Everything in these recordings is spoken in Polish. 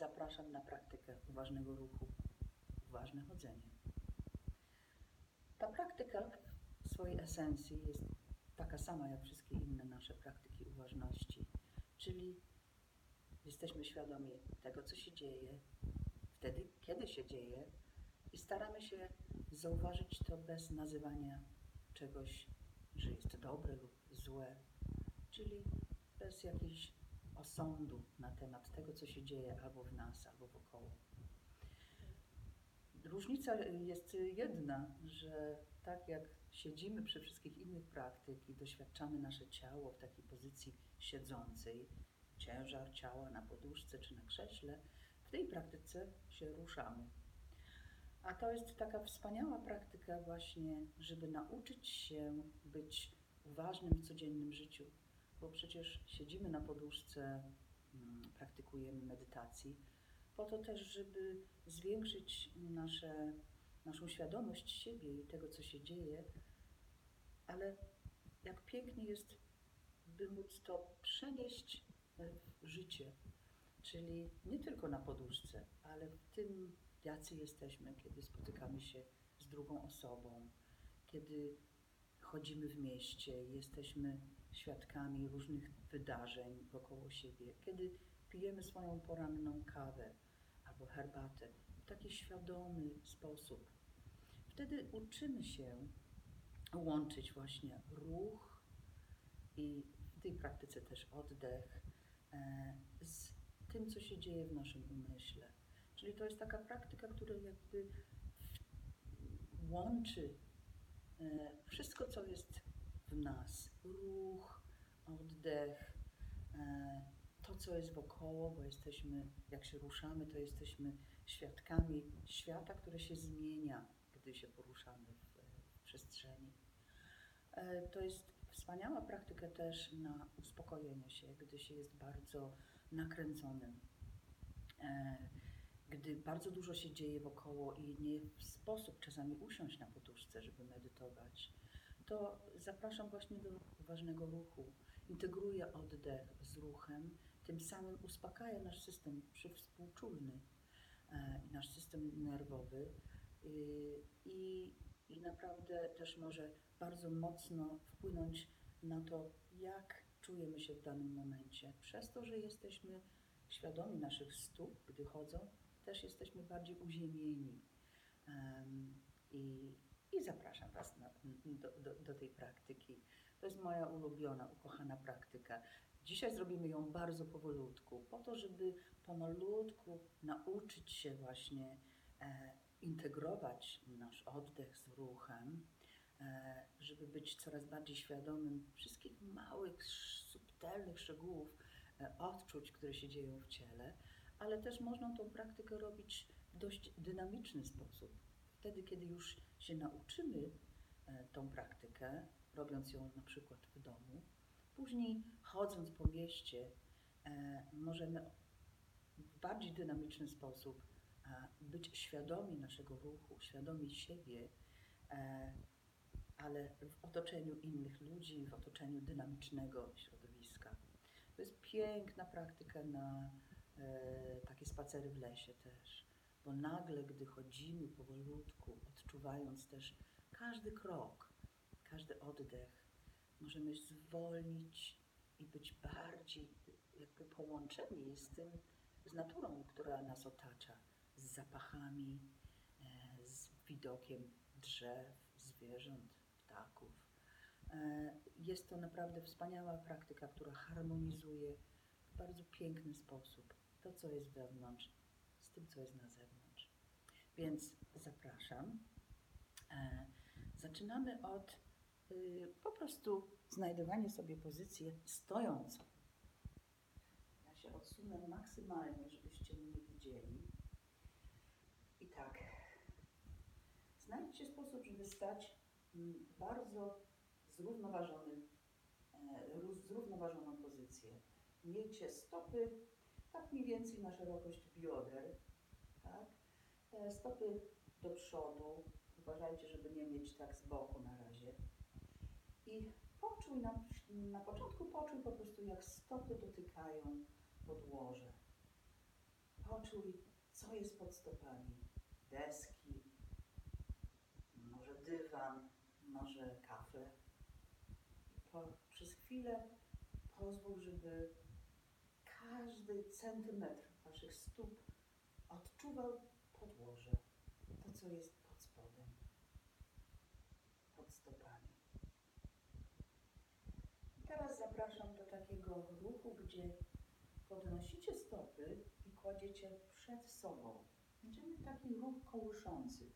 zapraszam na praktykę uważnego ruchu, uważne chodzenie. Ta praktyka w swojej esencji jest taka sama jak wszystkie inne nasze praktyki uważności, czyli jesteśmy świadomi tego, co się dzieje, wtedy, kiedy się dzieje i staramy się zauważyć to bez nazywania czegoś, że jest dobre lub złe, czyli bez jakiejś osądu na temat tego, co się dzieje albo w nas, albo wokoło. Różnica jest jedna, że tak jak siedzimy przy wszystkich innych praktyk i doświadczamy nasze ciało w takiej pozycji siedzącej, ciężar ciała na poduszce czy na krześle, w tej praktyce się ruszamy. A to jest taka wspaniała praktyka właśnie, żeby nauczyć się być uważnym w codziennym życiu, bo przecież siedzimy na poduszce, mm, praktykujemy medytacji, po to też, żeby zwiększyć nasze, naszą świadomość siebie i tego, co się dzieje, ale jak pięknie jest, by móc to przenieść w życie, czyli nie tylko na poduszce, ale w tym, jacy jesteśmy, kiedy spotykamy się z drugą osobą, kiedy chodzimy w mieście, jesteśmy świadkami różnych wydarzeń wokoło siebie, kiedy pijemy swoją poranną kawę albo herbatę w taki świadomy sposób. Wtedy uczymy się łączyć właśnie ruch i w tej praktyce też oddech e, z tym, co się dzieje w naszym umyśle. Czyli to jest taka praktyka, która jakby łączy e, wszystko, co jest w nas. Ruch, oddech, e, to, co jest wokoło, bo jesteśmy, jak się ruszamy, to jesteśmy świadkami świata, który się zmienia, gdy się poruszamy w, przestrzeni. E, to jest wspaniała praktyka też na uspokojenie się, gdy się jest bardzo nakręconym gdy bardzo dużo się dzieje wokoło i nie w sposób czasami usiąść na poduszce, żeby medytować, to zapraszam właśnie do ważnego ruchu. Integruję oddech z ruchem, tym samym uspokaja nasz system przywspółczulny e, nasz system nerwowy y, i, i naprawdę też może bardzo mocno wpłynąć na to, jak czujemy się w danym momencie. Przez to, że jesteśmy świadomi naszych stóp, gdy chodzą, też jesteśmy bardziej uziemieni. I zapraszam Was na, do, do, do tej praktyki. To jest moja ulubiona, ukochana praktyka. Dzisiaj zrobimy ją bardzo powolutku, po to, żeby pomalutku nauczyć się właśnie e, integrować nasz oddech z ruchem, e, żeby być coraz bardziej świadomym wszystkich małych, subtelnych szczegółów, e, odczuć, które się dzieją w ciele, ale też można tą praktykę robić w dość dynamiczny sposób. Wtedy, kiedy już się nauczymy e, tą praktykę, robiąc ją na przykład w domu, później chodząc po mieście, e, możemy w bardziej dynamiczny sposób e, być świadomi naszego ruchu, świadomi siebie, ale w otoczeniu innych ludzi, w otoczeniu dynamicznego środowiska. To jest piękna praktyka na takie spacery w lesie też. Bo nagle, gdy chodzimy powolutku, odczuwając też każdy krok, każdy oddech, możemy zwolnić i być bardziej jakby połączeni z tym, z naturą, która nas otacza, z zapachami, e, z widokiem drzew, zwierząt, ptaków. E, jest to naprawdę wspaniała praktyka, która harmonizuje w bardzo piękny sposób to, co jest wewnątrz, z tym, co jest na zewnątrz. Więc zapraszam. E, zaczynamy od y, po prostu znajdowania sobie pozycji stojącą. Ja się odsunę maksymalnie, żebyście mnie widzieli. I tak. Znajdźcie sposób, żeby stać mm, bardzo zrównoważony, e, zrównoważoną pozycję. Miejcie stopy tak mniej więcej na szerokość bioder, tak? E, stopy do przodu, uważajcie, żeby nie mieć tak z boku na razie. I poczuj na, na początku poczuj po prostu jak stopy dotykają podłoże. Poczuj, co jest pod stopami. Deski, może dywan, może kafle. I po, przez chwilę pozwól, żeby każdy centymetr waszych stóp odczuwał podłoże, to co jest pod spodem, pod stopami. Teraz zapraszam do takiego ruchu, gdzie podnosicie stopy i kładziecie przed sobą. Będziemy taki ruch kołyszący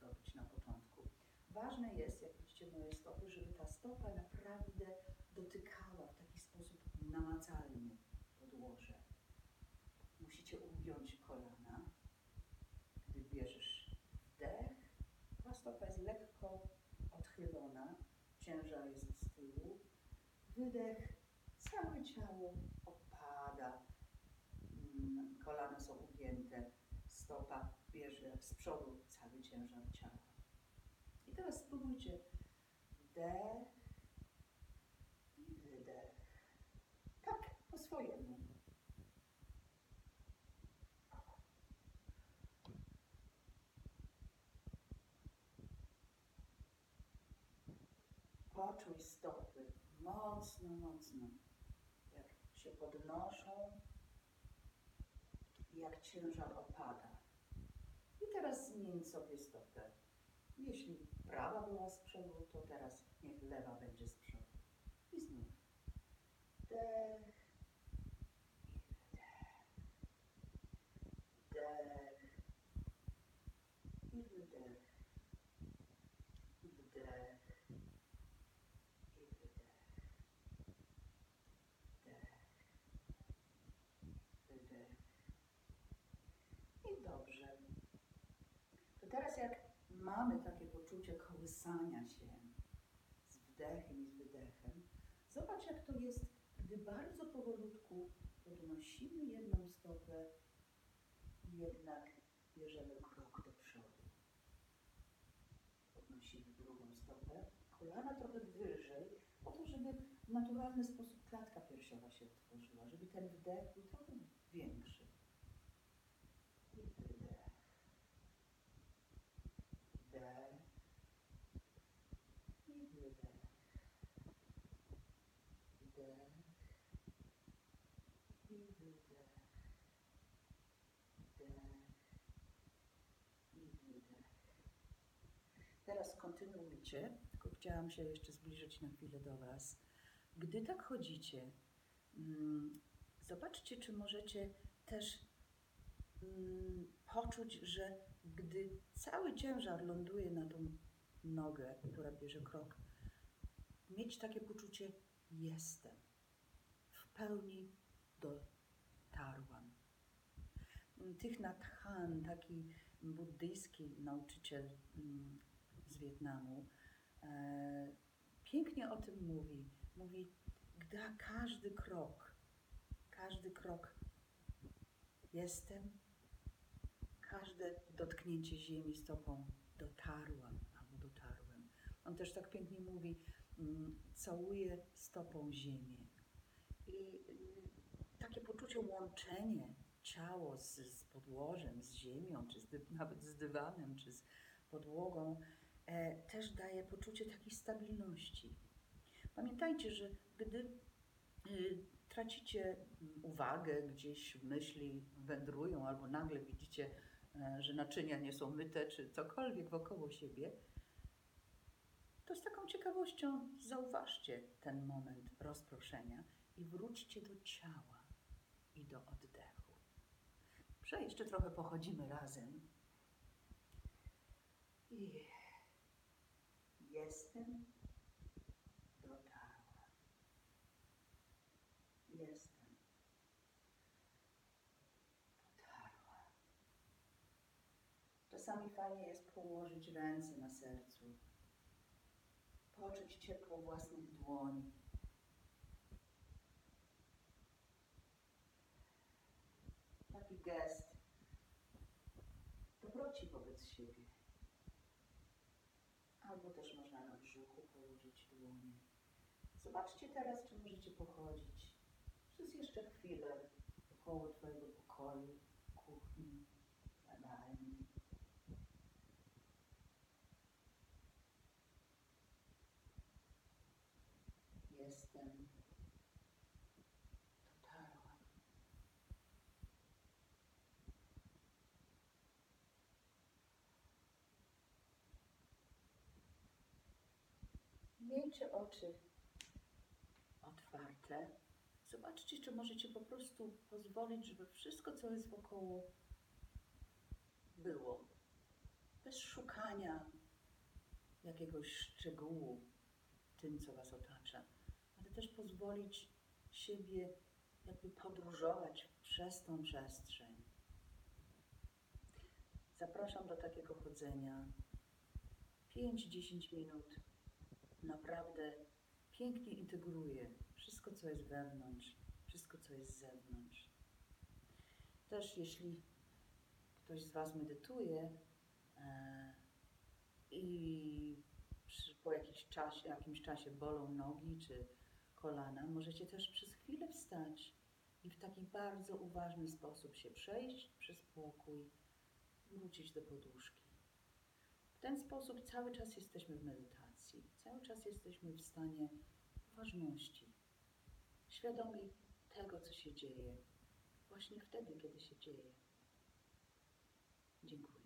robić na początku. Ważne jest, jak widzicie moje stopy, żeby ta stopa naprawdę dotykała w taki sposób namacalny. Musicie ugiąć kolana. Gdy bierzesz wdech, ta stopa jest lekko odchylona, ciężar jest z tyłu. Wydech, całe ciało opada, Mm, kolana są ugięte, stopa bierze z przodu cały ciężar ciała. I teraz spróbujcie wdech i wydech. Tak, po swojemu. Poczuj stopy mocno, mocno, jak się podnoszą i jak ciężar opada. I teraz zmień sobie stopę. Jeśli prawa była z przodu, to teraz niech lewa będzie z przodu. I znów. Wdech i wydech. Wdech i wydech. Wdech i wydech. Wdech. Wydech. I dobrze. To teraz jak mamy takie poczucie kołysania się z wdechem i z wydechem, zobacz jak to jest, gdy bardzo powolutku podnosimy jedną stopę i jednak bierzemy krok do przodu. Podnosimy drugą stopę, kolana trochę wyżej, po to, żeby w naturalny sposób klatka piersiowa się otworzyła, żeby ten wdech był trochę większy. I wydech. Wdech. I wydech. Wdech. I wydech. Wdech. I wydech. Teraz kontynuujcie, tylko chciałam się jeszcze zbliżyć na chwilę do Was. Gdy tak chodzicie, mm, zobaczcie, czy możecie też mm, poczuć, że gdy cały ciężar ląduje na tą nogę, która bierze krok, mieć takie poczucie jestem. W pełni dotarłam. Tych Nhat Hanh, taki buddyjski nauczyciel mm, Wietnamu, e, pięknie o tym mówi. Mówi, gdy każdy krok, każdy krok jestem, każde dotknięcie ziemi stopą dotarłam albo dotarłem. On też tak pięknie mówi, mm, całuję stopą ziemię. I y, takie poczucie łączenie ciało z, z podłożem, z ziemią, czy z, nawet z dywanem, czy z podłogą, też daje poczucie takiej stabilności. Pamiętajcie, że gdy y, tracicie mm, uwagę, gdzieś myśli wędrują, albo nagle widzicie, e, że naczynia nie są myte, czy cokolwiek wokoło siebie, to z taką ciekawością zauważcie ten moment rozproszenia i wróćcie do ciała i do oddechu. Prze jeszcze trochę pochodzimy razem. I jestem dotarła. Jestem dotarła. Czasami fajnie jest położyć ręce na sercu, poczuć ciepło własnych dłoni. Taki gest dobroci wobec siebie. Albo też można na brzuchu położyć dłonie. Zobaczcie teraz, czy możecie pochodzić przez jeszcze chwilę około Twojego pokoju, kuchni, jadalni. Jestem. Dotarłam. Miejcie oczy otwarte. Zobaczcie, czy możecie po prostu pozwolić, żeby wszystko, co jest wokoło, było. Bez szukania jakiegoś szczegółu tym, co Was otacza, ale też pozwolić siebie jakby podróżować przez tą przestrzeń. Zapraszam do takiego chodzenia. 5-10 minut naprawdę pięknie integruje wszystko, co jest wewnątrz, wszystko, co jest z zewnątrz. Też jeśli ktoś z Was medytuje e, i po jakiś czasie, jakimś czasie bolą nogi czy kolana, możecie też przez chwilę wstać i w taki bardzo uważny sposób się przejść przez pokój, wrócić do poduszki. W ten sposób cały czas jesteśmy w medytacji, cały czas jesteśmy w stanie uważności, świadomi tego, co się dzieje, właśnie wtedy, kiedy się dzieje. Dziękuję.